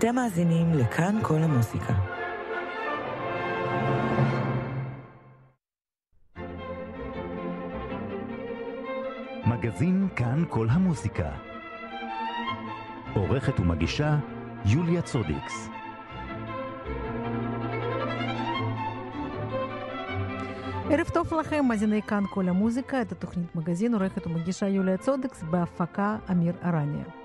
אתם מאזינים לכאן כל המוסיקה. מגזין כאן כל המוסיקה. עורכת ומגישה יוליה צודיקס. ערב טוב לכם, מאזיני כאן כל המוזיקה, את התוכנית מגזין, עורכת ומגישה יוליה צודקס, בהפקה אמיר ארניה.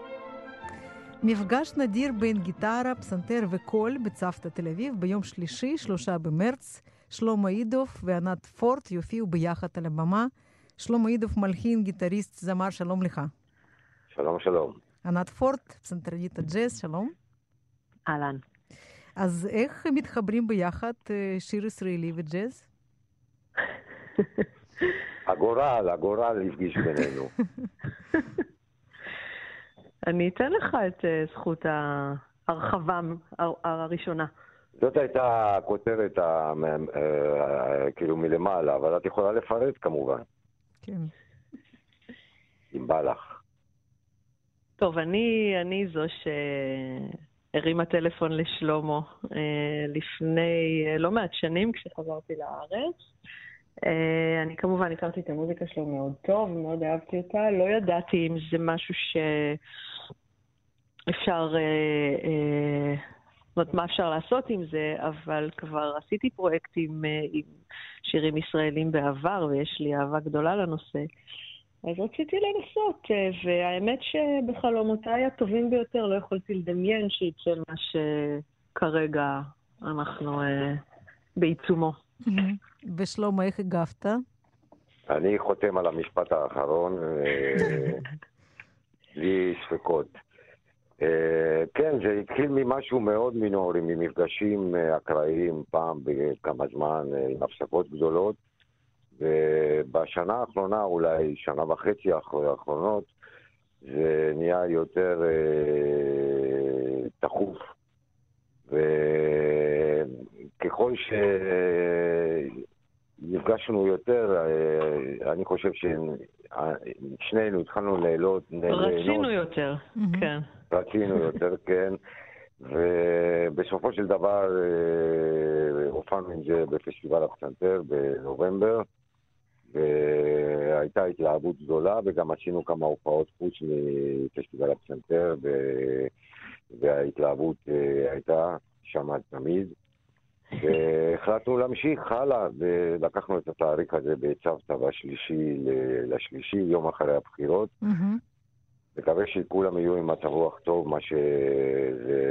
מפגש נדיר בין גיטרה, פסנתר וקול בצוותא תל אביב ביום שלישי, שלושה במרץ. שלמה אידוף וענת פורט יופיעו ביחד על הבמה. שלמה אידוף מלחין, גיטריסט, זמר, שלום לך. שלום, שלום. ענת פורט, פסנתרנית הג'אז, שלום. אהלן. אז איך מתחברים ביחד אה, שיר ישראלי וג'אז? הגורל, הגורל הפגיש בינינו. אני אתן לך את אה, זכות ההרחבה הראשונה. זאת הייתה הכותרת ה- אה, כאילו מלמעלה, אבל את יכולה לפרט כמובן, כן. אם בא לך. טוב, אני, אני זו שהרימה טלפון לשלומו אה, לפני אה, לא מעט שנים כשחזרתי לארץ. אה, אני כמובן הכרתי את המוזיקה שלו מאוד טוב, מאוד אהבתי אותה. לא ידעתי אם זה משהו שאפשר, אה, אה, זאת אומרת, מה אפשר לעשות עם זה, אבל כבר עשיתי פרויקטים אה, עם שירים ישראלים בעבר, ויש לי אהבה גדולה לנושא. אז רציתי לנסות, והאמת שבחלומותיי הטובים ביותר לא יכולתי לדמיין שיצא מה שכרגע אנחנו בעיצומו. ושלמה, איך הגבת? אני חותם על המשפט האחרון, בלי ספקות. אה, כן, זה התחיל ממשהו מאוד מינורי, ממפגשים אה, אקראיים פעם בכמה זמן, אה, עם הפסקות גדולות. ובשנה האחרונה, אולי שנה וחצי האחר- האחרונות, זה נהיה יותר אה, תכוף. וככל שנפגשנו יותר, אה, אני חושב ששנינו התחלנו ליהנות. רצינו יותר. כן. רצינו יותר, כן. ובסופו של דבר אה, הופענו עם זה בפסטיבל הפסנתר בנובמבר, והייתה התלהבות גדולה, וגם עשינו כמה הופעות חוץ מפסטיבל הפסנתר, וההתלהבות אה, הייתה שם תמיד. והחלטנו להמשיך הלאה, ולקחנו את התאריך הזה בצוותא בשלישי לשלישי, יום אחרי הבחירות. מקווה שכולם יהיו עם מצב רוח טוב, מה שזה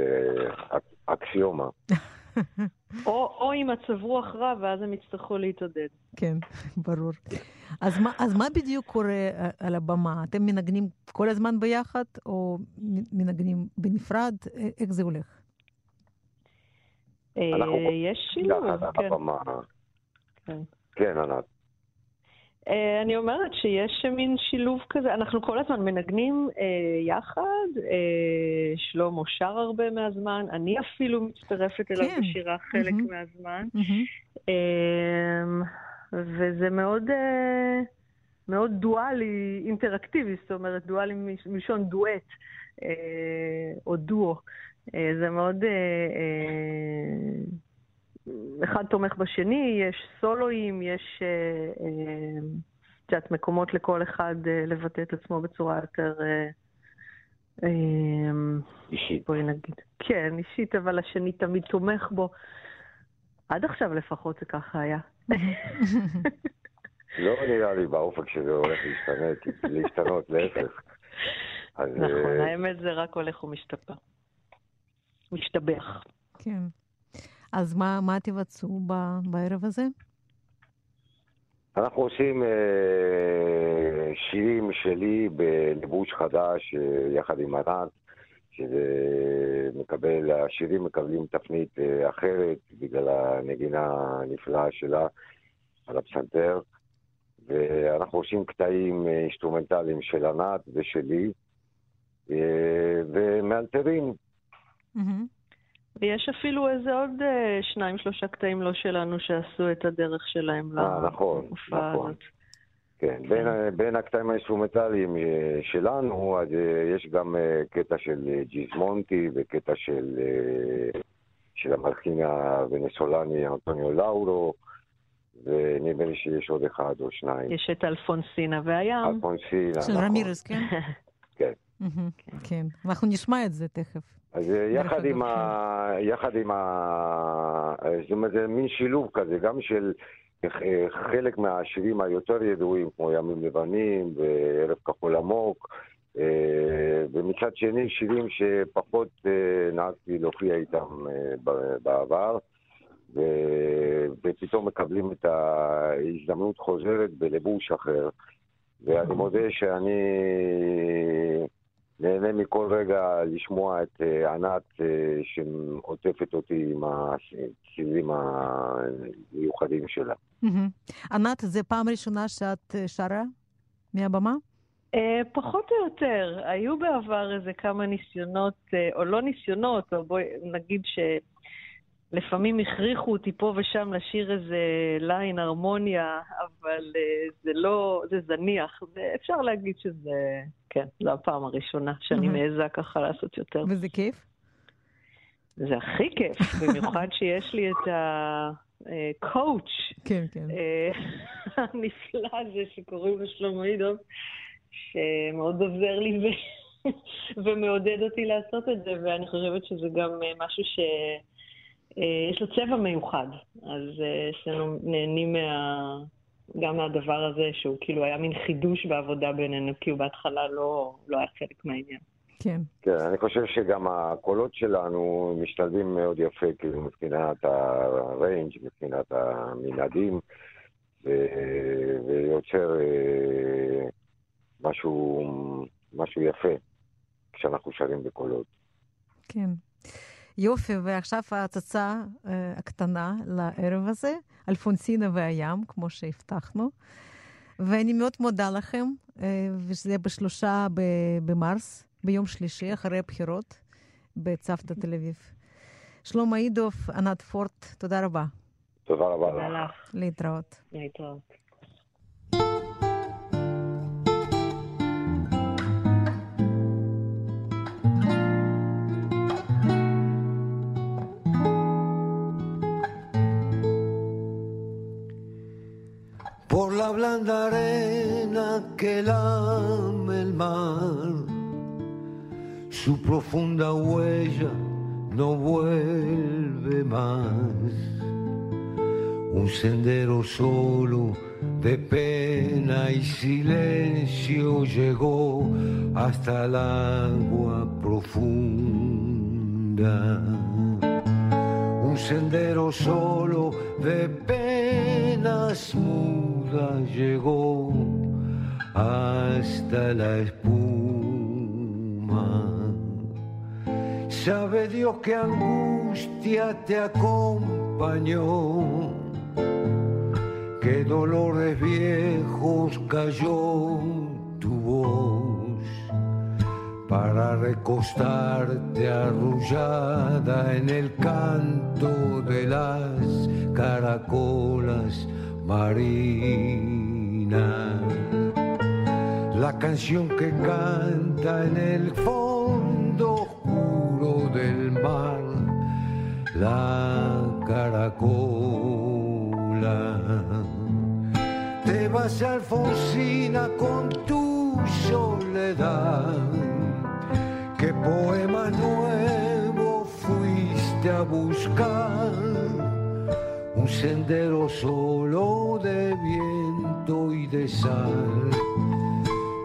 אק- אקסיומה. או, או עם מצב רוח רע, ואז הם יצטרכו להתעודד. כן, ברור. אז מה, אז מה בדיוק קורה אה, על הבמה? אתם מנגנים כל הזמן ביחד, או מנגנים בנפרד? איך זה הולך? אה, יש שילוב, כן. כן. כן, ענת. אה, אני אומרת שיש מין שילוב כזה, אנחנו כל הזמן מנגנים אה, יחד, אה, שלמה שר הרבה מהזמן, אני אפילו מצטרפת אליו כן. בשירה חלק מהמם. מהזמן, מהמם. אה, וזה מאוד, אה, מאוד דואלי, אינטראקטיבי, זאת אומרת, דואלי מלשון דואט, אה, או דואו. אה, זה מאוד... אה, אה, אחד תומך בשני, יש סולואים, יש, את יודעת, מקומות לכל אחד לבטא את עצמו בצורה יותר, אישית. בואי נגיד, כן, אישית, אבל השני תמיד תומך בו. עד עכשיו לפחות זה ככה היה. לא נראה לי באופק שזה הולך להשתנות, להפך. נכון, האמת זה רק הולך ומשתפר. משתבח. כן. אז מה, מה תבצעו ב- בערב הזה? אנחנו עושים אה, שירים שלי בלבוש חדש אה, יחד עם ענת, שזה מקבל, השירים מקבלים תפנית אה, אחרת בגלל הנגינה הנפלאה שלה על הפסנתר, ואנחנו עושים קטעים אה, אינסטרומנטליים של ענת ושלי, אה, ומאלתרים. מהמם. ויש אפילו איזה עוד אה, שניים, שלושה קטעים לא שלנו שעשו את הדרך שלהם אה, נכון, להופעה נכון. הזאת. כן, בין, בין הקטעים האינסטרומנטליים אה, שלנו, אז יש גם קטע של ג'יסמונטי וקטע של, של המלחין הוונצואלני אנטוניו לאורו, ונדמה לי שיש עוד אחד או שניים. יש את אלפונסינה והים. אלפונסינה, של נכון. רמירס, כן? כן. מהמם, כן. אנחנו נשמע את זה תכף. אז אה, יחד עם ה... יחד עם ה... אה, זאת אומרת, זה מין שילוב כזה, גם של אה, חלק מהשירים היותר ידועים, כמו ימים לבנים וערב כחול עמוק, ומצד שני שירים שפחות נהגתי להופיע איתם בעבר, ו- ופתאום מקבלים את ההזדמנות חוזרת בלבוש אחר. ואני מודה שאני נהנה מכל רגע לשמוע את אה, ענת אה, שעוטפת אותי עם הסיבים המיוחדים שלה. ענת, זה פעם ראשונה שאת אה, שרה מהבמה? אה, פחות או יותר. היו בעבר איזה כמה ניסיונות, או לא ניסיונות, או בואי נגיד שלפעמים הכריחו אותי פה ושם לשיר איזה line הרמוניה, אבל אה, זה לא, זה זניח. ואפשר להגיד שזה, כן, זו הפעם הראשונה שאני. מעיזה ככה לעשות יותר. וזה כיף? זה הכי כיף, במיוחד שיש לי את ה coach כן, כן. אה, הנפלא הזה שקוראים לו שלמה עידוב, שמאוד עוזר לי ו- ומעודד אותי לעשות את זה, ואני חושבת שזה גם אה, משהו שיש לו צבע מיוחד. אז אה, אצלנו נהנים מה... גם מהדבר הזה, שהוא כאילו היה מין חידוש בעבודה בינינו, כי הוא בהתחלה לא, לא היה חלק מהעניין. כן. כן, אני חושב שגם הקולות שלנו משתלבים מאוד יפה, כאילו מבחינת הריינג', מבחינת המנהגים, ו- ויוצר אה, משהו, משהו יפה כשאנחנו שרים בקולות. כן. יופי, ועכשיו ההצצה אה, הקטנה לערב הזה, אלפונסינה והים, כמו שהבטחנו. ואני מאוד מודה לכם, אה, ושזה בשלושה ב- במרס, ביום שלישי, אחרי הבחירות, בצוותא תל אביב. שלמה אידוב, ענת פורט, תודה רבה. תודה רבה תודה. לך, להתראות. להתראות. Sendero solo de pena y silencio llegó hasta el agua profunda un sendero solo de penas mudas llegó hasta la espuma. Sabe Dios que angustia te acompañó, que dolores viejos cayó tu voz para recostarte arrullada en el canto de las caracolas marinas. La canción que canta en el fondo oscuro del mar, la caracola. Te vas Alfonsina con tu soledad qué poema nuevo fuiste a buscar. Un sendero solo de viento y de sal.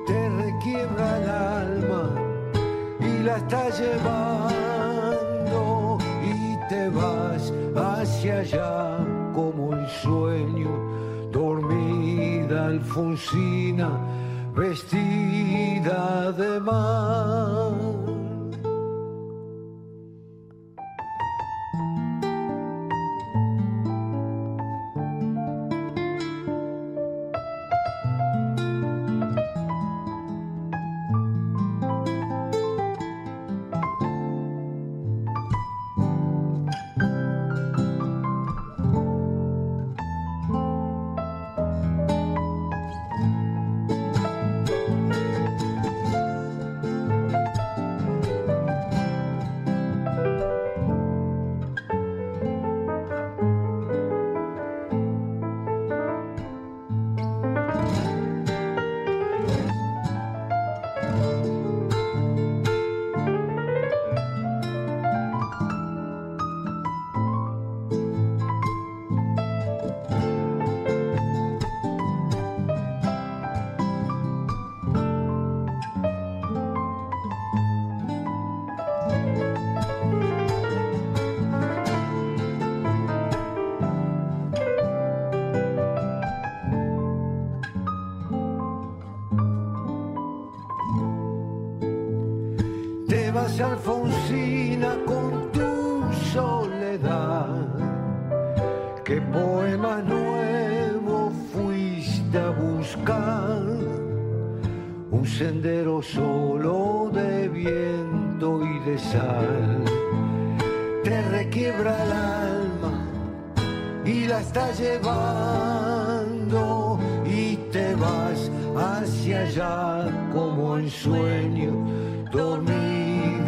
Te requiebra el alma y la está llevando y te vas hacia allá como el sueño. Alfonsina, vestida de mar.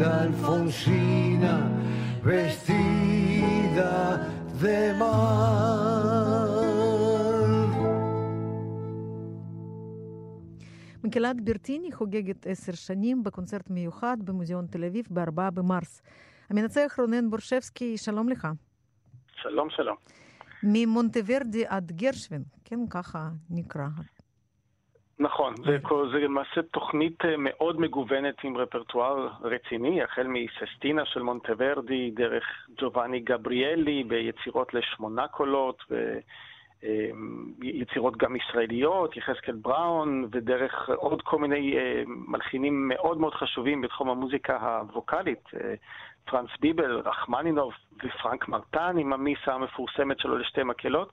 Alfonsina, vestida de mar. מקהלת ברטיני חוגגת עשר שנים בקונצרט מיוחד במוזיאון תל אביב ב-4 במרס. המנצח רונן בורשבסקי, שלום לך. שלום, שלום. ממונטוורדי עד גרשווין, כן, ככה נקרא. נכון, זה, זה למעשה תוכנית אה, מאוד מגוונת עם רפרטואר רציני, החל מססטינה של מונטוורדי, דרך ג'ובאני גבריאלי ביצירות לשמונה קולות, ויצירות גם ישראליות, יחזקאל בראון, ודרך עוד כל מיני אה, מלחינים מאוד מאוד חשובים בתחום המוזיקה הווקאלית, אה, פרנס ביבל, רחמנינוב ופרנק מרטן עם המיסה המפורסמת שלו לשתי מקהלות.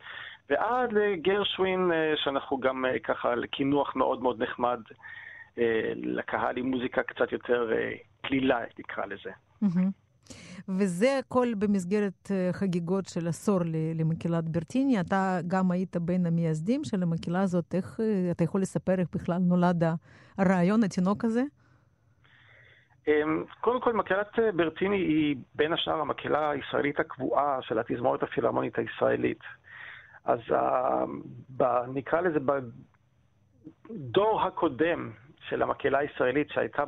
ועד לגרשווין, אה, שאנחנו גם אה, ככה לקינוח מאוד מאוד נחמד אה, לקהל עם מוזיקה קצת יותר קלילה, נקרא לזה. וזה הכל במסגרת חגיגות של עשור למקהלת ברטיני. אתה גם היית בין המייסדים של המקהלה הזאת. איך אתה יכול לספר איך בכלל נולד הרעיון, התינוק הזה? אמ, קודם כל, מקהלת ברטיני היא בין השאר המקהלה הישראלית הקבועה של התזמורת הפילהרמונית הישראלית. אז uh, ב, נקרא לזה בדור הקודם של המקהלה הישראלית שהייתה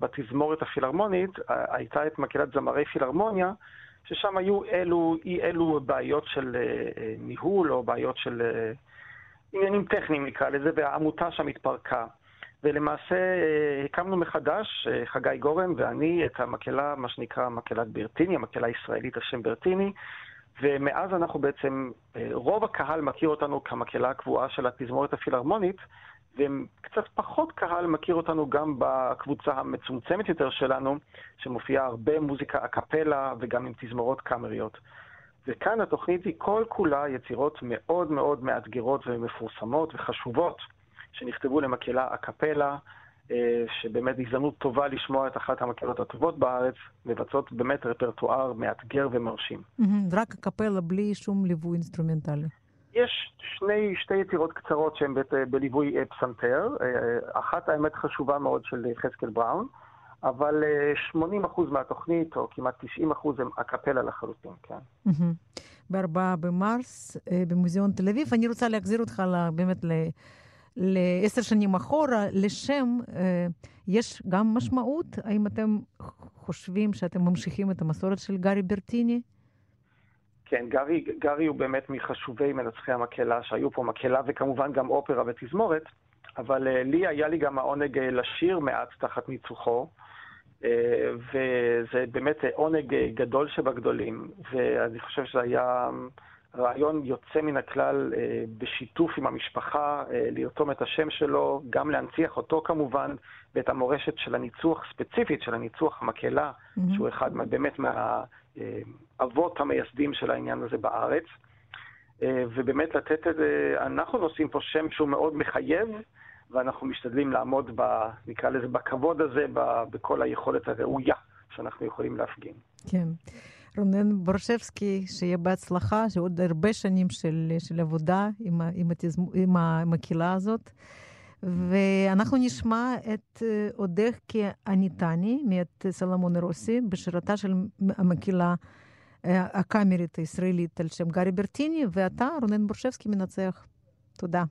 בתזמורת הפילהרמונית, הייתה את מקהלת זמרי פילהרמוניה, ששם היו אלו, אי אלו בעיות של uh, ניהול או בעיות של עניינים טכניים נקרא לזה, והעמותה שם התפרקה. ולמעשה הקמנו מחדש, חגי גורן ואני, את המקהלה, מה שנקרא מקהלת ברטיני, המקהלה הישראלית על שם ברטיני, ומאז אנחנו בעצם, אה, רוב הקהל מכיר אותנו כמקהלה הקבועה של התזמורת הפילהרמונית, וקצת פחות קהל מכיר אותנו גם בקבוצה המצומצמת יותר שלנו, שמופיעה הרבה מוזיקה אקפלה וגם עם תזמורות קאמריות. וכאן התוכנית היא כל כולה יצירות מאוד מאוד מאתגרות ומפורסמות וחשובות, שנכתבו למקהלה אקפלה, שבאמת הזדמנות טובה לשמוע את אחת המקהלות הטובות בארץ, מבצעות באמת רפרטואר מאתגר ומרשים. רק א קפלה בלי שום ליווי אינסטרומנטלי. יש שני, שתי יצירות קצרות שהן בליווי אה, פסנתר, אה, אחת האמת חשובה מאוד של יחזקאל בראון, אבל 80% מהתוכנית, או כמעט 90% הם א קפלה לחלוטין, כן. ב-4 במרס במוזיאון תל אביב. אני רוצה להחזיר אותך באמת ל... לעשר שנים אחורה, לשם אה, יש גם משמעות? האם אתם חושבים שאתם ממשיכים את המסורת של גארי ברטיני? כן, גארי, גארי הוא באמת מחשובי מנצחי המקהלה שהיו פה, מקהלה וכמובן גם אופרה ותזמורת, אבל uh, לי היה לי גם העונג uh, לשיר מעט תחת ניצוחו, וזה באמת עונג גדול שבגדולים, ואני חושב שזה היה... רעיון יוצא מן הכלל אה, בשיתוף עם המשפחה, אה, לרתום את השם שלו, גם להנציח אותו כמובן, ואת המורשת של הניצוח ספציפית, של הניצוח המקהלה, mm-hmm. שהוא אחד מה, באמת מהאבות המייסדים של העניין הזה בארץ. אה, ובאמת לתת את זה, אנחנו נושאים פה שם שהוא מאוד מחייב, ואנחנו משתדלים לעמוד, ב, נקרא לזה, בכבוד הזה, ב, בכל היכולת הראויה שאנחנו יכולים להפגין. כן. רונן בורשבסקי, שיהיה בהצלחה, שעוד הרבה שנים של, של עבודה עם, עם, התזמ... עם הקהילה הזאת. ואנחנו נשמע את אודך כאניטני מאת סלמון רוסי בשירתה של המקהלה הקאמרית הישראלית על שם גארי ברטיני, ואתה, רונן בורשבסקי, מנצח. תודה.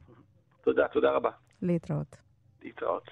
תודה, תודה רבה. להתראות. להתראות.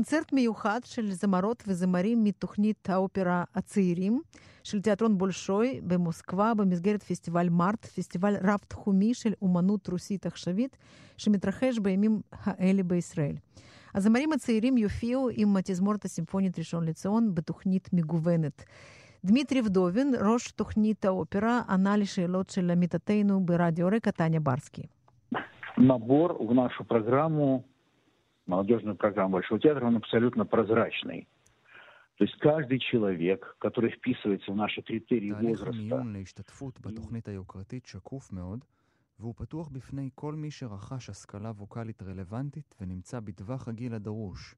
קונצרט מיוחד של זמרות וזמרים מתוכנית האופרה הצעירים של תיאטרון בולשוי במוסקבה במסגרת פסטיבל מארט, פסטיבל רב-תחומי של אומנות רוסית עכשווית שמתרחש בימים האלה בישראל. הזמרים הצעירים יופיעו עם התזמורת הסימפונית ראשון לציון בתוכנית מגוונת. דמיטרי ודובין, ראש תוכנית האופרה, ענה לשאלות של עמיתתנו ברדיו רקע, טניה ברסקי. Набор в нашу программу, молодежную программу Большого театра, он абсолютно прозрачный. То есть каждый человек, который вписывается в наши критерии תהליך возраста, המיון להשתתפות בתוכנית היוקרתית שקוף מאוד, והוא פתוח בפני כל מי שרכש השכלה ווקאלית רלוונטית ונמצא בטווח הגיל הדרוש.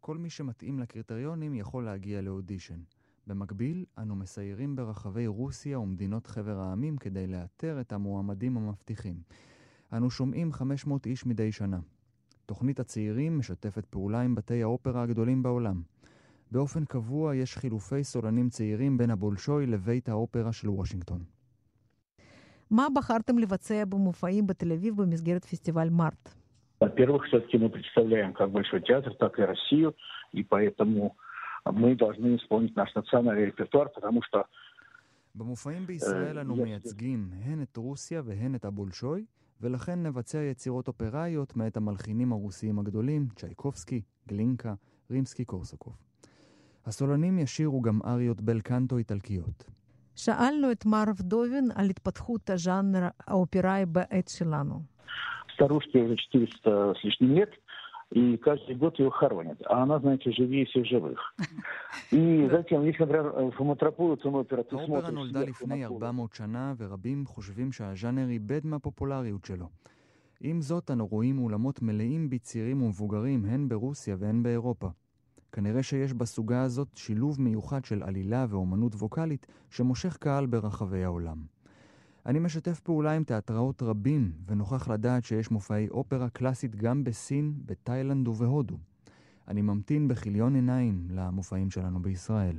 כל מי שמתאים לקריטריונים יכול להגיע לאודישן. במקביל, אנו מסיירים ברחבי רוסיה ומדינות חבר העמים כדי לאתר את המועמדים המבטיחים. אנו שומעים 500 איש מדי שנה. תוכנית הצעירים משתפת פעולה עם בתי האופרה הגדולים בעולם. באופן קבוע יש חילופי סולנים צעירים בין הבולשוי לבית האופרה של וושינגטון. מה בחרתם לבצע במופעים בתל אביב במסגרת פסטיבל מארט? во-первых, все-таки мы представляем как Большой театр, так и Россию, и поэтому мы должны исполнить наш национальный репертуар, потому что במופעים בישראל אנו יש- מייצגים הן את רוסיה והן את הבולשוי, ולכן נבצע יצירות אופראיות מאת המלחינים הרוסיים הגדולים, צ'ייקובסקי, גלינקה, רימסקי קורסקוב. הסולנים ישירו גם אריות בל קנטו איטלקיות. שאלנו את מר ודובין על התפתחות הז'אנר האופראי בעת שלנו. старушке уже 400 с лишним лет, и каждый год ее хоронят. А она, знаете, живее всех живых. И затем, если, например, в Метрополитен опера ты האופרה смотришь נולדה сверху לפני на поле, 400 שנה, ורבים חושבים שהז'אנר איבד מהפופולריות שלו. עם זאת, אנו רואים אולמות מלאים בצעירים ומבוגרים, הן ברוסיה והן באירופה. כנראה שיש בסוגה הזאת שילוב מיוחד של עלילה ואומנות ווקאלית שמושך קהל ברחבי העולם. אני משתף פעולה עם תיאטראות רבים, ונוכח לדעת שיש מופעי אופרה קלאסית גם בסין, בתאילנד ובהודו. אני ממתין בכיליון עיניים למופעים שלנו בישראל.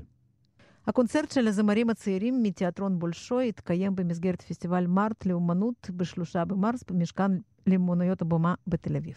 הקונצרט של הזמרים הצעירים מתיאטרון בולשוי התקיים במסגרת פסטיבל מארט לאומנות בשלושה במרס במשכן לאמנויות הבמה בתל אביב.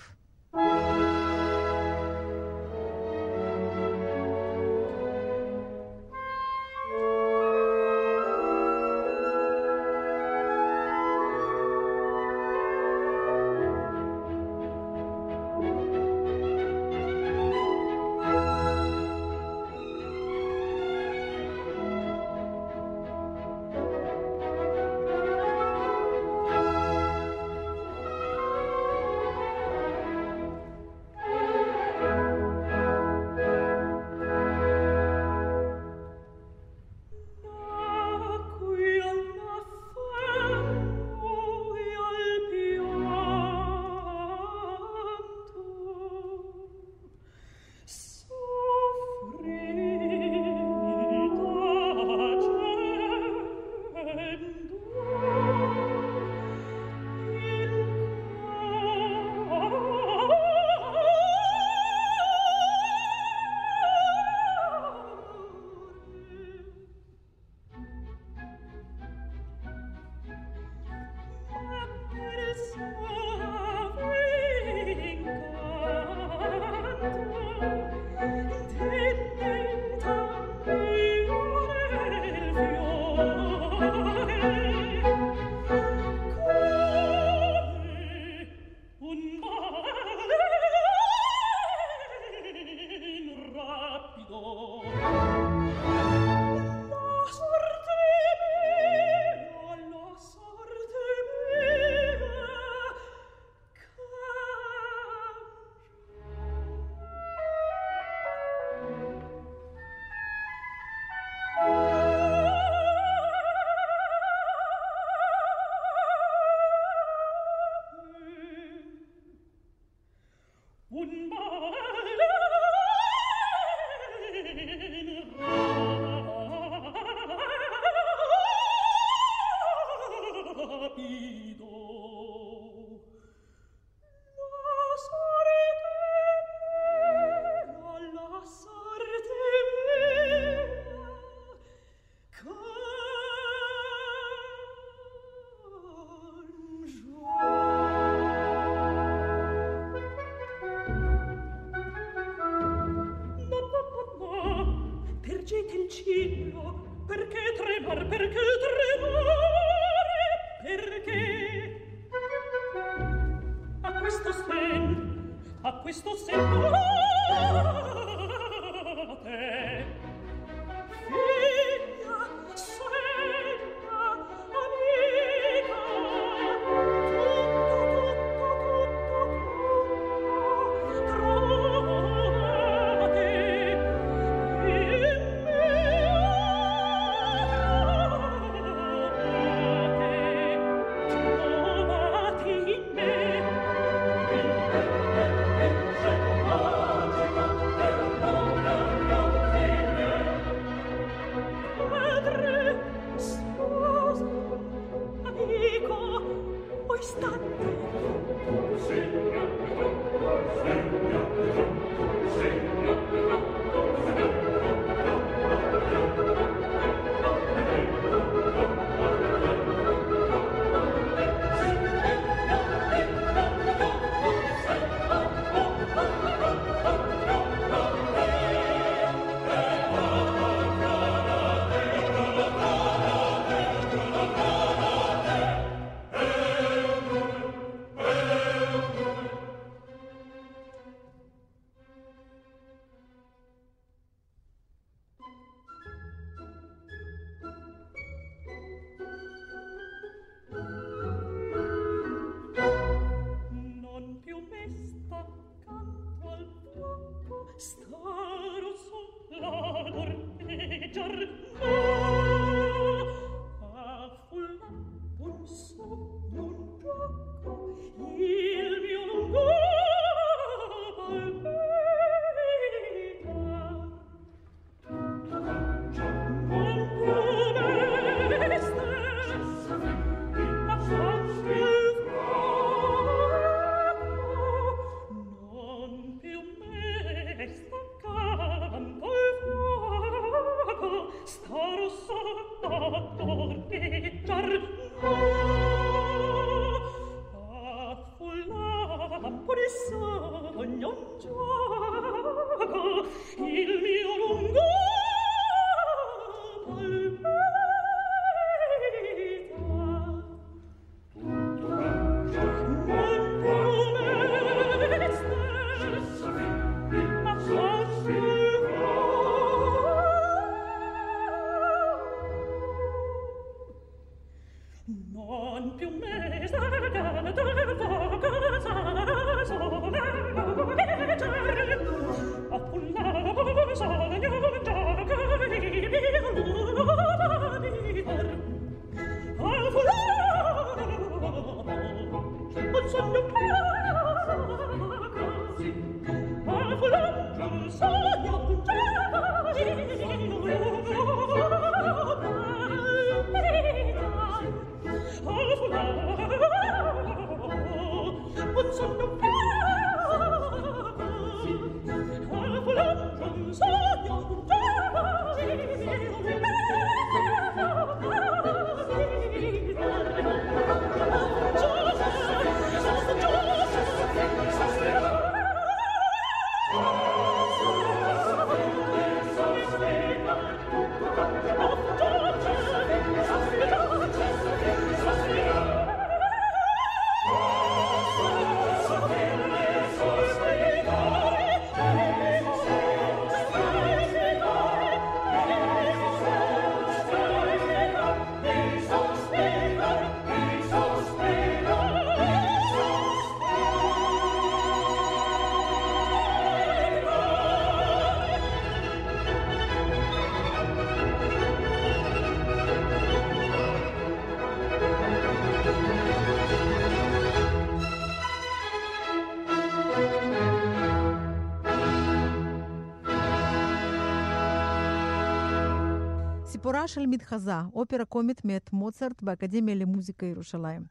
סיפורה של מתחזה, אופרה קומית מאת מוצרט באקדמיה למוזיקה ירושלים.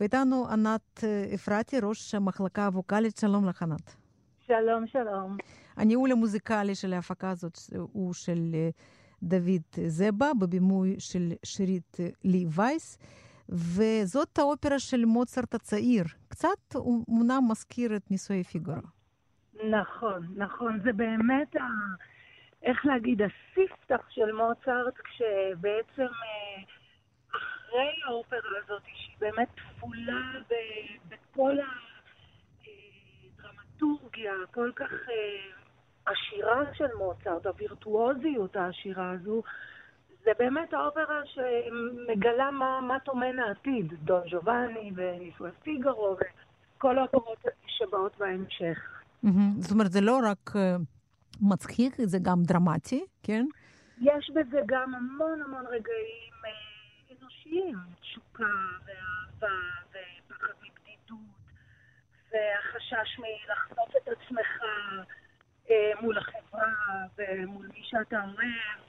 ואיתנו ענת אפרתי, ראש המחלקה הווקאלית. שלום לך, ענת. שלום, שלום. הניהול המוזיקלי של ההפקה הזאת הוא של דוד זבה, בבימוי של שירית לי וייס. וזאת האופרה של מוצרט הצעיר. קצת הוא מונע מזכיר את נישואי פיגארו. נכון, נכון. זה באמת איך להגיד, הספתח של מוצרט, כשבעצם אה, אחרי האופרה הזאת, שהיא באמת תפולה בכל הדרמטורגיה כל כך עשירה של מוצרט, הווירטואוזיות העשירה הזו, זה באמת האופרה שמגלה מה, מה טומן העתיד, דון ג'ובאני ונישואי פיגארו וכל האופרות שבאות בהמשך. זאת אומרת, זה לא רק אה, מצחיק, זה גם דרמטי, כן? יש בזה גם המון המון רגעים אה, אנושיים, תשוקה ואהבה ופחד מבדידות והחשש מלחשוף את עצמך אה, מול החברה ומול מי שאתה אוהב.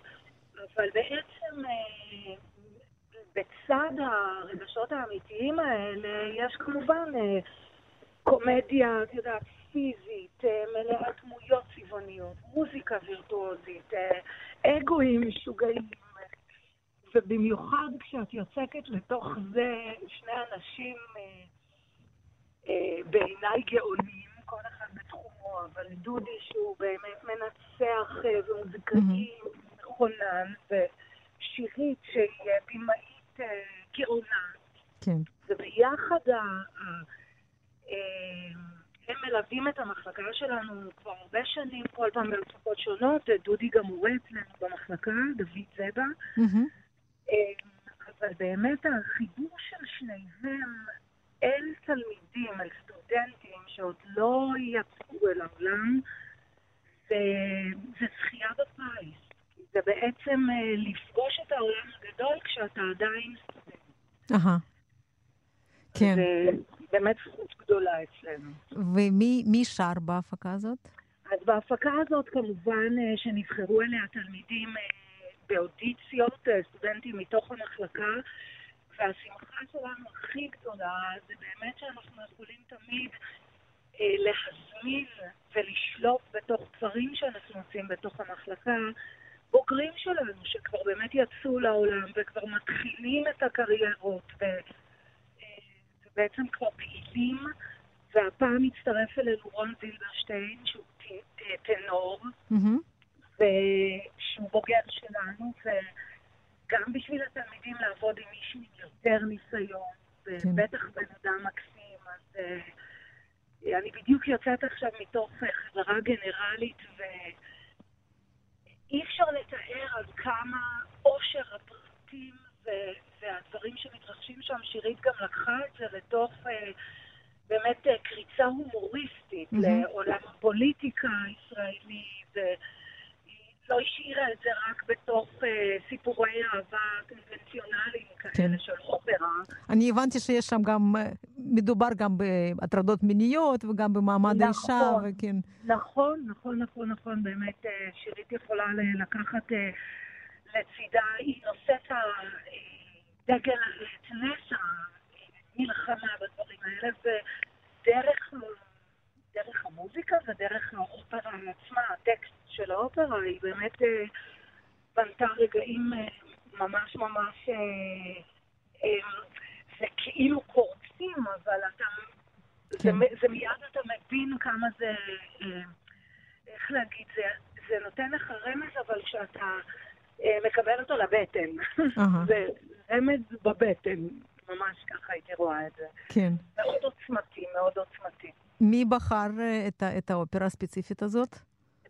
אבל בעצם אה, בצד הרגשות האמיתיים האלה, יש כמובן קומדיה, את יודעת, פיזית, אה, מלאה דמויות צבעוניות, מוזיקה וירטואוזית, אגואים משוגעים. ובמיוחד כשאת יוצקת לתוך זה שני אנשים בעיניי גאונים, כל אחד בתחומו, אבל דודי שהוא באמת מנצח ומוזיקאי, חונן ושירית שהיא במאית אה, גאונה. כן. וביחד ה... אה, הם מלווים את המחלקה שלנו כבר הרבה שנים, כל פעם במחלקות שונות. דודי גם מורה אצלנו במחלקה, דוד זבה. Mm-hmm. אבל באמת החיבור של שניהם אל תלמידים, אל סטודנטים שעוד לא יצאו אל העולם, זה, זה זכייה בפיס. זה בעצם אה, לפגוש את העולם הגדול כשאתה עדיין סטודנט. אהה. כן. באמת זכות גדולה אצלנו. ומי שר בהפקה הזאת? אז בהפקה הזאת כמובן אה, שנבחרו אליה תלמידים אה, באודיציות, סטודנטים מתוך המחלקה, והשמחה שלנו הכי גדולה זה באמת שאנחנו יכולים תמיד להזמין ולשלוף בתוך דברים שאנחנו עושים בתוך המחלקה בוגרים שלנו, שכבר באמת יצאו לעולם וכבר מתחילים את הקריירות ו... אה, ובעצם כבר פעילים, והפעם מצטרף אלינו רון זילברשטיין, שהוא טנור, ושהוא בוגר שלנו, וגם בשביל התלמידים לעבוד עם מישהו עם יותר ניסיון, ובטח כן. בן אדם מקסים, אז uh, אני בדיוק יוצאת עכשיו מתוך חברה גנרלית, ו... אי אפשר לתאר עד כמה עושר הפרטים ו- והדברים שמתרחשים שם, שירית גם לקחה את זה לתוך אה, באמת אה, קריצה הומוריסטית mm-hmm. לעולם הפוליטיקה הישראלי, והיא לא השאירה את זה רק בתוך אה, סיפורי אהבה קונבנציונליים כאלה כן. של אופרה. אני הבנתי שיש שם גם, אה, מדובר גם בהטרדות מיניות וגם במעמד נכון, האישה, וכן. נכון, נכון, נכון, נכון, באמת אה, שירית יכולה לקחת אה, לצידה, היא נושאת הדגל, את נס המלחמה בדברים האלה, ודרך דרך המוזיקה ודרך האופרה עצמה, הטקסט של האופרה, היא באמת בנתה רגעים ממש ממש זה כאילו קורצים, אבל אתה... כן. זה, זה מיד אתה מבין כמה זה... אה, איך להגיד? זה, זה נותן לך רמז, אבל שאתה אה, מקבל אותו לבטן. זה רמז בבטן, ממש ככה הייתי רואה את זה. כן. מאוד עוצמתי, מאוד עוצמתי. מי בחר אה, את, את האופרה הספציפית הזאת?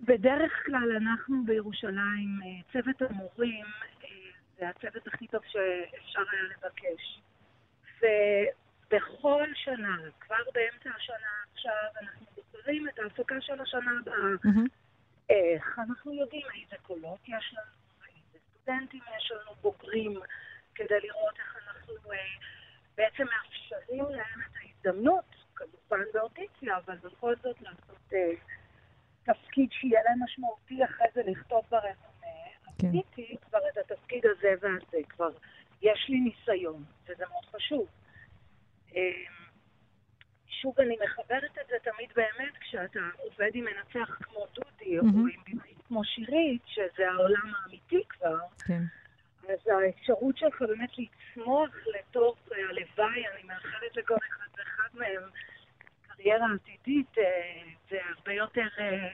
בדרך כלל אנחנו בירושלים, צוות המורים, זה הצוות הכי טוב שאפשר היה לבקש. ובכל שנה, כבר באמצע השנה עכשיו, אנחנו בוחרים את ההפקה של השנה הבאה. Mm-hmm. איך אנחנו יודעים איזה קולות יש לנו, סטודנטים יש לנו, בוגרים, כדי לראות איך אנחנו אה, בעצם מאפשרים להם את ההזדמנות, כמובן באודיציה, אבל בכל זאת לעשות אה, תפקיד שיהיה להם משמעותי אחרי זה לכתוב ברזומה. כן. עשיתי כבר את התפקיד הזה והזה, כבר יש לי ניסיון, וזה מאוד חשוב. שוב, אני מחברת את זה תמיד באמת כשאתה עובד עם מנצח כמו דודי, mm-hmm. או עם במאית כמו שירית, שזה העולם האמיתי כבר. כן. אז האפשרות שלך באמת לצמוח לתוך, הלוואי, אני מאחלת לכל אחד ואחד מהם, קריירה עתידית, אה, זה הרבה יותר אה,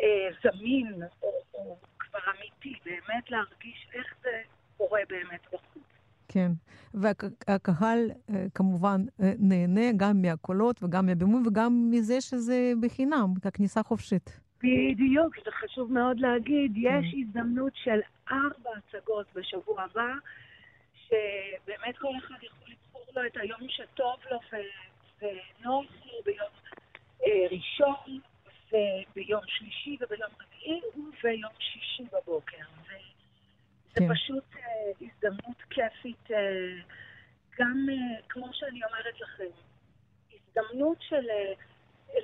אה, זמין או, או כבר אמיתי, באמת להרגיש איך זה קורה באמת בחוץ. כן, והקהל אה, כמובן אה, נהנה גם מהקולות וגם מהבימוי וגם מזה שזה בחינם, ככניסה חופשית. בדיוק, זה חשוב מאוד להגיד. יש כן. הזדמנות של ארבע הצגות בשבוע הבא, שבאמת כל אחד יכול לבחור לו את היום שטוב לו ונוח לו ביום אה, ראשון, וביום שלישי וביום רביעי וביום שישי בבוקר. זה, כן. פשוט אה, הזדמנות כיפית, אה, גם אה, כמו שאני אומרת לכם, הזדמנות של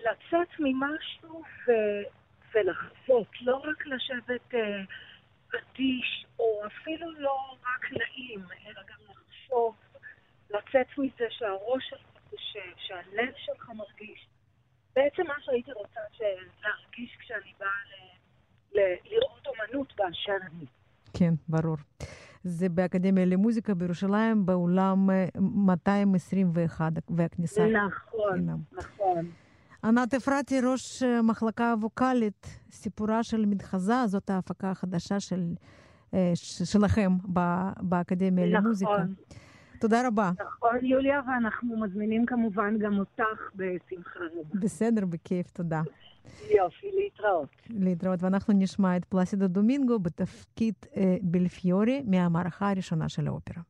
לצאת ממשהו ו... ולחזות, לא רק לשבת אדיש, או אפילו לא רק נעים, אלא גם לחשוב, לצאת מזה שהראש שלך חושב, שהלב שלך מרגיש. בעצם מה שהייתי רוצה להרגיש כשאני באה ל, ל, לראות אומנות באשר אני. כן, ברור. זה באקדמיה למוזיקה בירושלים, באולם 221, אה, והכניסה... נכון, נכון. ענת אפרתי, ראש אה, מחלקה ווקאלית, סיפורה של מתחזה, זאת ההפקה החדשה של, אה, שלכם באקדמיה נכון. למוזיקה. תודה רבה. נכון, יוליה, ואנחנו מזמינים כמובן גם אותך בשמחה רבה. בסדר, בכיף, תודה. יופי, להתראות. להתראות, ואנחנו נשמע את פלסידו דומינגו בתפקיד אה, בלפיורי מהמערכה הראשונה של האופרה.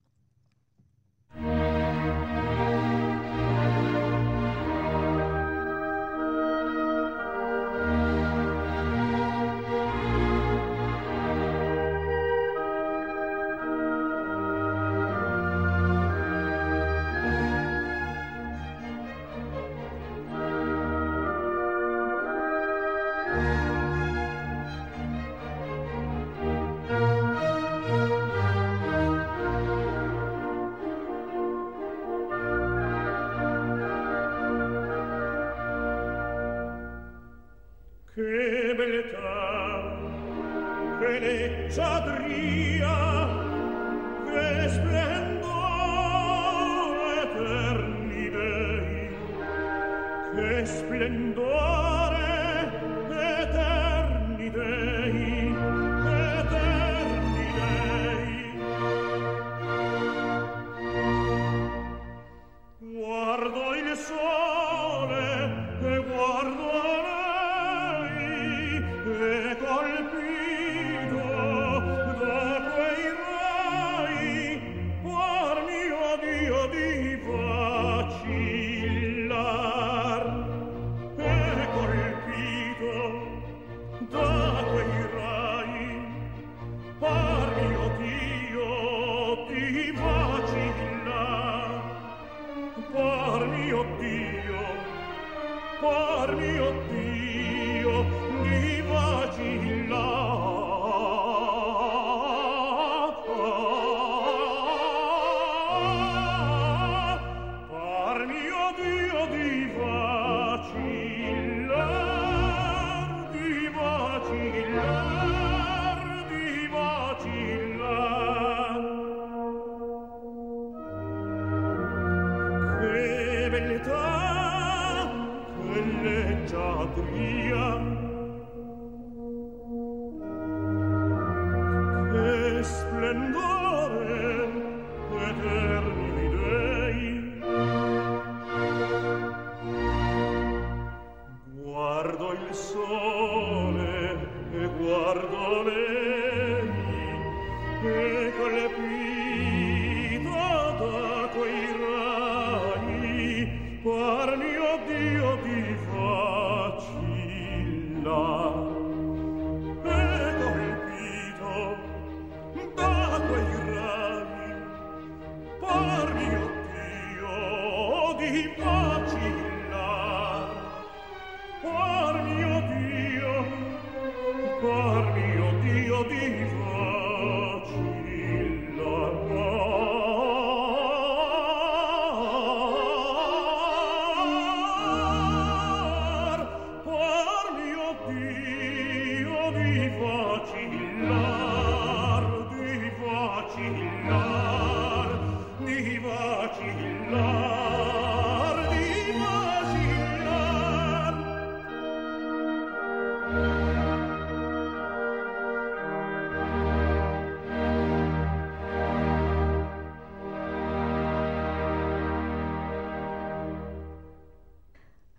mio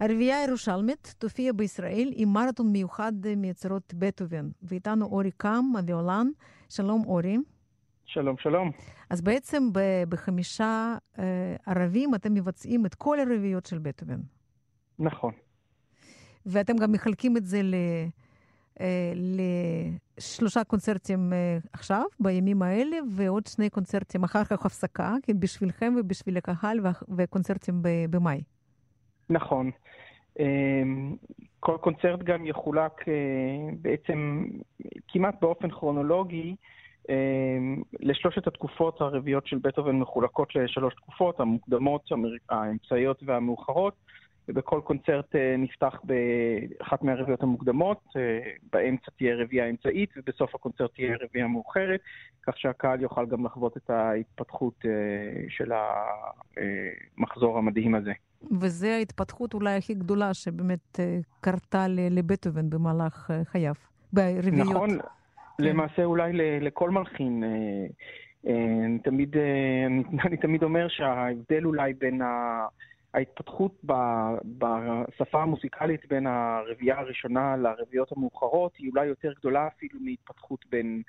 הרביעייה הירושלמית תופיע בישראל עם מרתון מיוחד מיצירות בטהובן, ואיתנו אורי קאם, הוויולן. שלום אורי. שלום, שלום. אז בעצם בחמישה אה, ערבים אתם מבצעים את כל הרביעיות של בטהובן. נכון. ואתם גם מחלקים את זה ל... לשלושה קונצרטים עכשיו, בימים האלה, ועוד שני קונצרטים אחר כך הפסקה, כן, בשבילכם ובשביל הקהל, וקונצרטים במאי. נכון. אמ, כל קונצרט גם יחולק אה, בעצם כמעט באופן כרונולוגי אמ, לשלושת התקופות הרביעיות של בטהובן מחולקות לשלוש תקופות, המוקדמות, האמצעיות והמאוחרות. ובכל קונצרט אה, נפתח באחת מהרביעיות המוקדמות, אה, באמצע תהיה רביעייה אמצעית, ובסוף הקונצרט תהיה רביעייה מאוחרת, כך שהקהל יוכל גם לחוות את ההתפתחות של המחזור המדהים הזה. וזו ההתפתחות אולי הכי גדולה שבאמת קרתה לבטהובן במהלך חייו, ברביעיות. נכון, כן. למעשה אולי לכל מלחין. אני תמיד, אני תמיד אומר שההבדל אולי בין ה... ההתפתחות בשפה המוזיקלית בין הרביעייה הראשונה לרביעיות המאוחרות היא אולי יותר גדולה אפילו מהתפתחות בין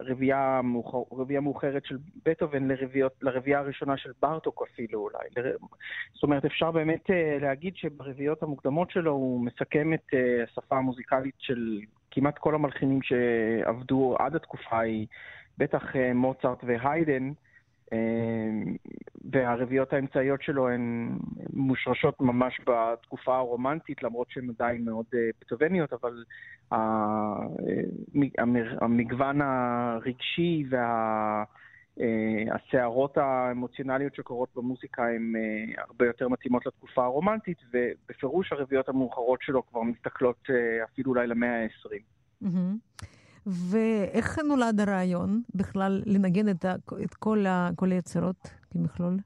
רביעייה מאוחר, מאוחרת של בטהובן לרביעייה הראשונה של בארטוק אפילו אולי. זאת אומרת, אפשר באמת אה, להגיד שברביעיות המוקדמות שלו הוא מסכם את אה, השפה המוזיקלית של כמעט כל המלחינים שעבדו עד התקופה ההיא, בטח אה, מוצרט והיידן. והרביעיות האמצעיות שלו הן מושרשות ממש בתקופה הרומנטית, למרות שהן עדיין מאוד אה, אבל המגוון הרגשי והסערות אה, האמוציונליות שקורות במוזיקה הן אה, הרבה יותר מתאימות לתקופה הרומנטית, ובפירוש הרביעיות המאוחרות שלו כבר מסתכלות אפילו אולי למאה ה-20. Mm-hmm. ואיך נולד הרעיון בכלל לנגן את, את כל, ה, כל היצירות כמכלול?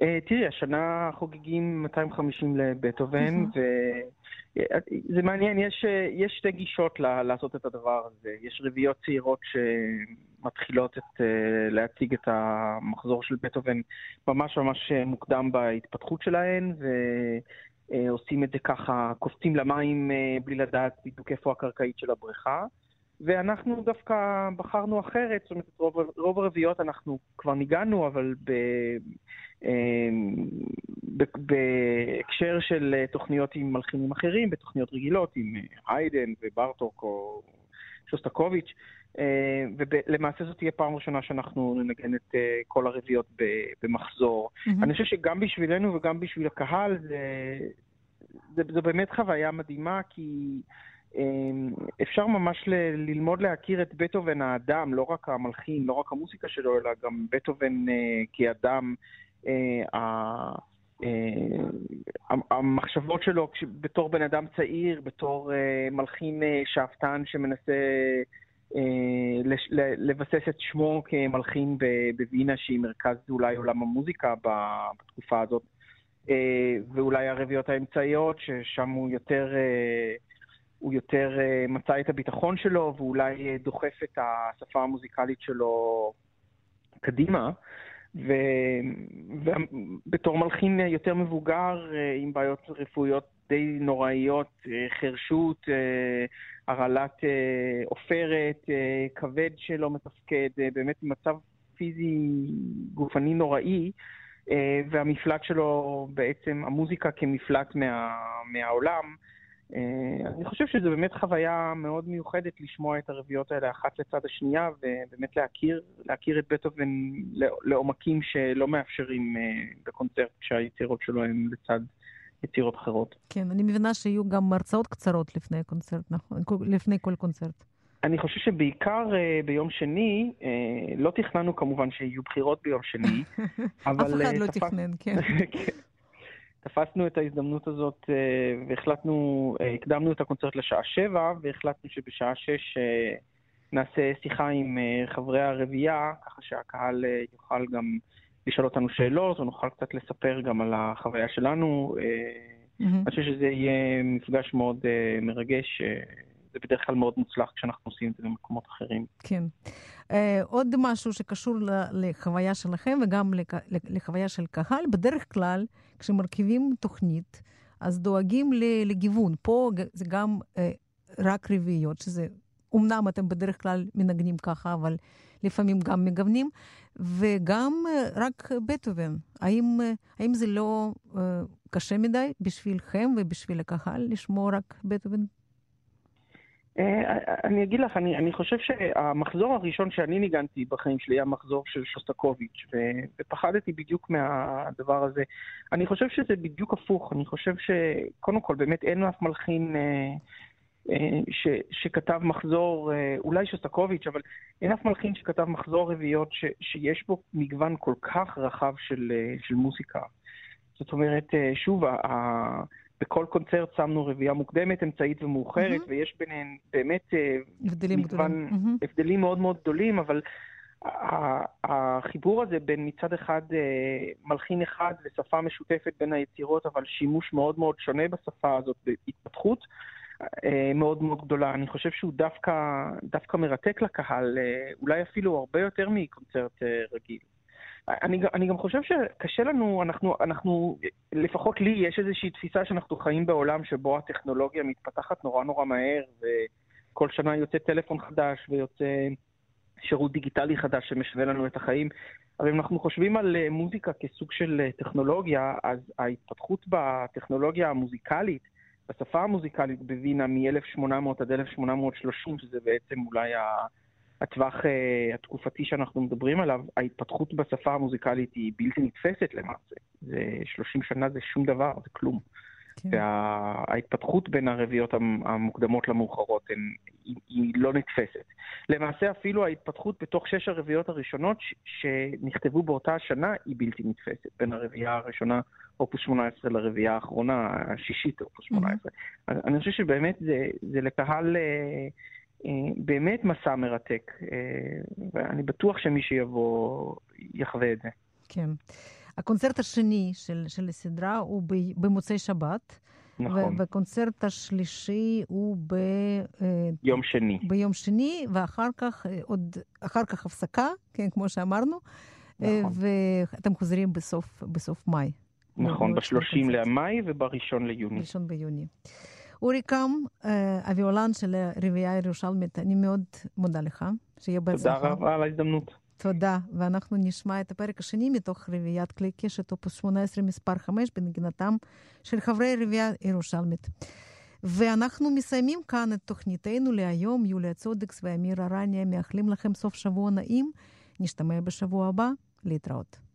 Uh, תראי, השנה חוגגים 250 לבטהובן, וזה מעניין, יש, יש שתי גישות ל, לעשות את הדבר הזה. יש רביעיות צעירות שמתחילות את, uh, להציג את המחזור של בטהובן ממש ממש מוקדם בהתפתחות שלהן, ו... עושים את זה ככה, קופצים למים בלי לדעת בדיוק איפה הקרקעית של הבריכה. ואנחנו דווקא בחרנו אחרת, זאת אומרת, רוב, רוב הרביעיות אנחנו כבר ניגענו, אבל ב, אמ, ב, בהקשר של תוכניות עם מלחינים אחרים, בתוכניות רגילות עם היידן וברטוק או שוסטקוביץ', אה, ולמעשה זאת תהיה פעם ראשונה שאנחנו ננגן את אה, כל הרביעיות במחזור. Mm-hmm. אני חושב שגם בשבילנו וגם בשביל הקהל זה, זה, זה באמת חוויה מדהימה, כי... אמ, אפשר ממש ל- ללמוד להכיר את בטהובן האדם, לא רק המלחין, לא רק המוסיקה שלו, אלא גם בטהובן uh, כאדם. Uh, uh, המחשבות שלו בתור בן אדם צעיר, בתור uh, מלחין uh, שאפתן שמנסה uh, לבסס את שמו כמלחין בווינה, שהיא מרכז אולי עולם המוזיקה בתקופה הזאת, ואולי הרביעיות האמצעיות, ששם הוא יותר... הוא יותר uh, מצא את הביטחון שלו ואולי uh, דוחף את השפה המוזיקלית שלו קדימה. ובתור מלחין יותר מבוגר, עם בעיות רפואיות די נוראיות, חרשות, הרעלת עופרת, כבד שלא מתפקד, באמת מצב פיזי גופני נוראי, והמפלט שלו בעצם, המוזיקה כמפלט מה, מהעולם, אה, אני חושב שזו באמת חוויה מאוד מיוחדת לשמוע את הרביעיות האלה אחת לצד השנייה, ובאמת להכיר, להכיר את בטהובן לעומקים שלא מאפשרים אה, בקונצרט כשהיצירות שלו הן לצד יצירות אחרות. כן, אני מבינה שיהיו גם הרצאות קצרות לפני הקונצרט, נכון? לפני כל קונצרט. אני חושב שבעיקר uh, ביום שני, uh, לא תכננו כמובן שיהיו בחירות ביום שני, אבל... אף אחד uh, לא תפס... תכנן, כן. תפסנו את ההזדמנות הזאת אה, והחלטנו, אה, הקדמנו את הקונצרט לשעה שבע, והחלטנו שבשעה שש אה, נעשה שיחה עם חברי הרביעייה, ככה שהקהל יוכל גם לשאול אותנו שאלות, ונוכל קצת לספר גם על החוויה שלנו. Mm-hmm. אני חושב שזה יהיה מפגש מאוד מרגש. זה בדרך כלל מאוד מוצלח כשאנחנו עושים את זה במקומות אחרים. כן. Uh, עוד משהו שקשור לחוויה שלכם וגם לחוויה של קהל, בדרך כלל כשמרכיבים תוכנית, אז דואגים לגיוון. פה זה גם אה, רק רביעיות, שזה, אמנם אתם בדרך כלל מנגנים ככה, אבל לפעמים גם מגוונים, וגם אה, רק בטהובן. האם, האם זה לא אה, קשה מדי בשבילכם ובשביל הקהל לשמוע רק בטהובן אה, אני אגיד לך, אני, אני חושב שהמחזור הראשון שאני ניגנתי בחיים שלי היה מחזור של שוסטקוביץ', ו, ופחדתי בדיוק מהדבר הזה. אני חושב שזה בדיוק הפוך, אני חושב שקודם כל באמת אין אף מלחין אה, אה, ש, שכתב מחזור, אה, אולי שוסטקוביץ', אבל אין אף מלחין שכתב מחזור רביעיות ש, שיש בו מגוון כל כך רחב של, אה, של מוזיקה. זאת אומרת, אה, שוב, ה, בכל קונצרט שמנו רביעייה מוקדמת, אמצעית ומאוחרת, mm-hmm. ויש ביניהן באמת אה, הבדלים מגוון, גדולים. Mm-hmm. הבדלים מאוד מאוד גדולים, אבל החיבור הזה בין מצד אחד אה, מלחין אחד ושפה משותפת בין היצירות, אבל שימוש מאוד מאוד שונה בשפה הזאת בהתפתחות אה, מאוד מאוד גדולה. אני חושב שהוא דווקא, דווקא מרתק לקהל, אולי אפילו הרבה יותר מקונצרט רגיל. אני, אני גם חושב שקשה לנו, אנחנו, אנחנו, לפחות לי יש איזושהי תפיסה שאנחנו חיים בעולם שבו הטכנולוגיה מתפתחת נורא נורא מהר, וכל שנה יוצא טלפון חדש ויוצא שירות דיגיטלי חדש שמשנה לנו את החיים. אבל אם אנחנו חושבים על אה, מוזיקה כסוג של אה, טכנולוגיה, אז ההתפתחות בטכנולוגיה המוזיקלית, בשפה המוזיקלית בווינה מ-1800 עד 1830, שזה בעצם אולי ה... הטווח uh, התקופתי שאנחנו מדברים עליו, ההתפתחות בשפה המוזיקלית היא בלתי נתפסת למעשה. זה 30 שנה זה שום דבר, זה כלום. כן. וההתפתחות בין הרביעיות המוקדמות למאוחרות הן, היא, היא לא נתפסת. למעשה אפילו ההתפתחות בתוך שש הרביעיות הראשונות שנכתבו באותה השנה היא בלתי נתפסת. בין הרביעייה הראשונה, אופוס 18, לרביעייה האחרונה, השישית, אופוס 18. Mm-hmm. אני חושב שבאמת זה, זה לקהל... אה, באמת מסע מרתק, אה, ואני בטוח שמי שיבוא יחווה את זה. כן. הקונצרט השני של, של הסדרה הוא ב, במוצאי שבת. נכון. והקונצרט השלישי הוא ב... אה, יום שני. ביום שני, ואחר כך עוד, אחר כך הפסקה, כן, כמו שאמרנו. נכון. ואתם חוזרים בסוף, בסוף מאי. נכון, ב-30 למאי ובראשון ליוני. בראשון ביוני. אורי קם, הוויולן של הרביעייה הירושלמית, אני מאוד מודה לך, שיהיה בהצלחה. תודה רבה על ההזדמנות. תודה, ואנחנו נשמע את הפרק השני מתוך רביעיית כלי קשת, אופוס 18 מספר 5, בנגינתם של חברי רביעייה ירושלמית. ואנחנו מסיימים כאן את תוכניתנו להיום. יוליה צודקס ואמיר ארניה מאחלים לכם סוף שבוע נעים. נשתמע בשבוע הבא. להתראות.